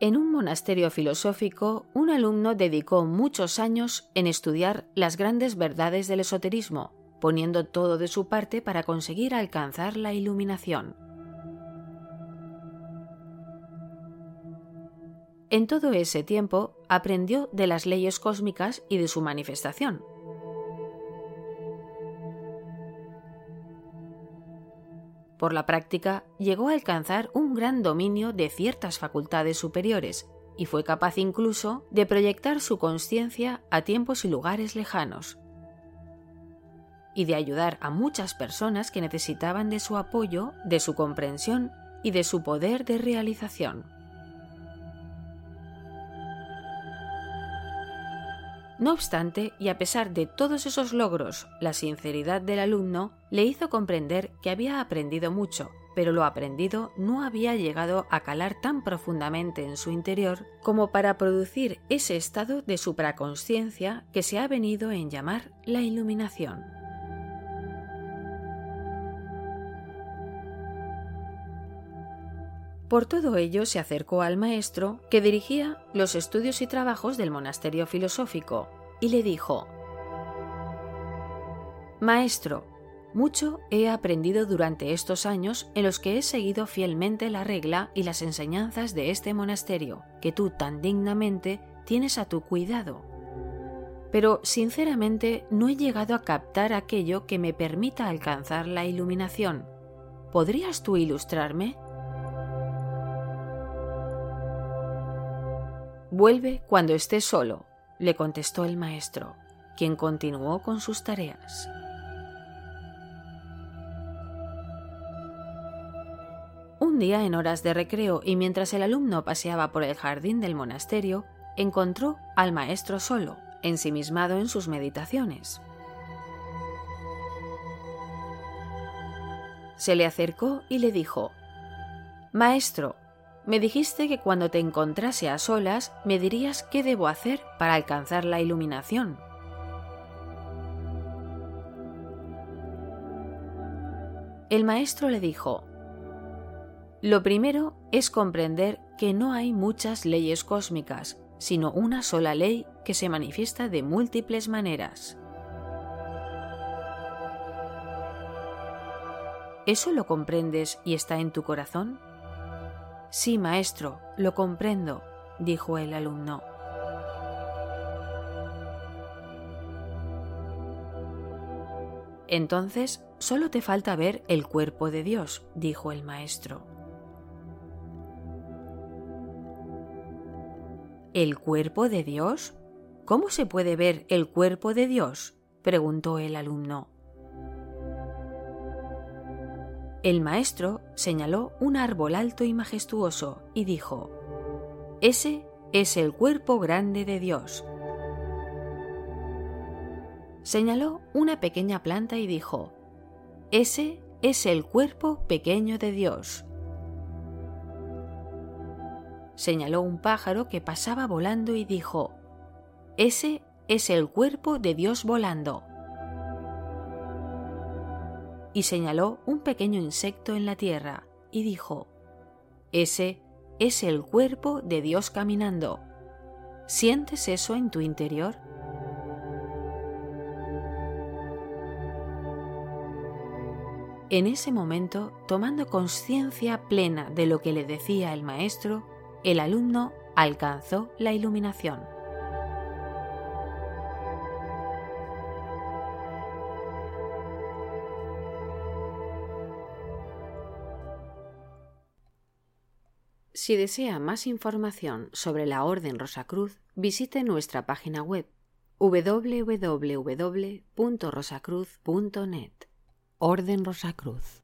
En un monasterio filosófico, un alumno dedicó muchos años en estudiar las grandes verdades del esoterismo, poniendo todo de su parte para conseguir alcanzar la iluminación. En todo ese tiempo aprendió de las leyes cósmicas y de su manifestación, Por la práctica, llegó a alcanzar un gran dominio de ciertas facultades superiores y fue capaz incluso de proyectar su conciencia a tiempos y lugares lejanos y de ayudar a muchas personas que necesitaban de su apoyo, de su comprensión y de su poder de realización. No obstante, y a pesar de todos esos logros, la sinceridad del alumno le hizo comprender que había aprendido mucho, pero lo aprendido no había llegado a calar tan profundamente en su interior como para producir ese estado de supraconsciencia que se ha venido en llamar la iluminación. Por todo ello se acercó al maestro que dirigía los estudios y trabajos del monasterio filosófico y le dijo Maestro, mucho he aprendido durante estos años en los que he seguido fielmente la regla y las enseñanzas de este monasterio, que tú tan dignamente tienes a tu cuidado. Pero sinceramente no he llegado a captar aquello que me permita alcanzar la iluminación. ¿Podrías tú ilustrarme? Vuelve cuando estés solo, le contestó el maestro, quien continuó con sus tareas. Un día en horas de recreo y mientras el alumno paseaba por el jardín del monasterio, encontró al maestro solo, ensimismado en sus meditaciones. Se le acercó y le dijo Maestro, me dijiste que cuando te encontrase a solas me dirías qué debo hacer para alcanzar la iluminación. El maestro le dijo, Lo primero es comprender que no hay muchas leyes cósmicas, sino una sola ley que se manifiesta de múltiples maneras. ¿Eso lo comprendes y está en tu corazón? Sí, maestro, lo comprendo, dijo el alumno. Entonces, solo te falta ver el cuerpo de Dios, dijo el maestro. ¿El cuerpo de Dios? ¿Cómo se puede ver el cuerpo de Dios? preguntó el alumno. El maestro señaló un árbol alto y majestuoso y dijo, Ese es el cuerpo grande de Dios. Señaló una pequeña planta y dijo, Ese es el cuerpo pequeño de Dios. Señaló un pájaro que pasaba volando y dijo, Ese es el cuerpo de Dios volando y señaló un pequeño insecto en la tierra y dijo, Ese es el cuerpo de Dios caminando. ¿Sientes eso en tu interior? En ese momento, tomando conciencia plena de lo que le decía el maestro, el alumno alcanzó la iluminación. Si desea más información sobre la Orden Rosacruz, visite nuestra página web www.rosacruz.net. Orden Rosacruz.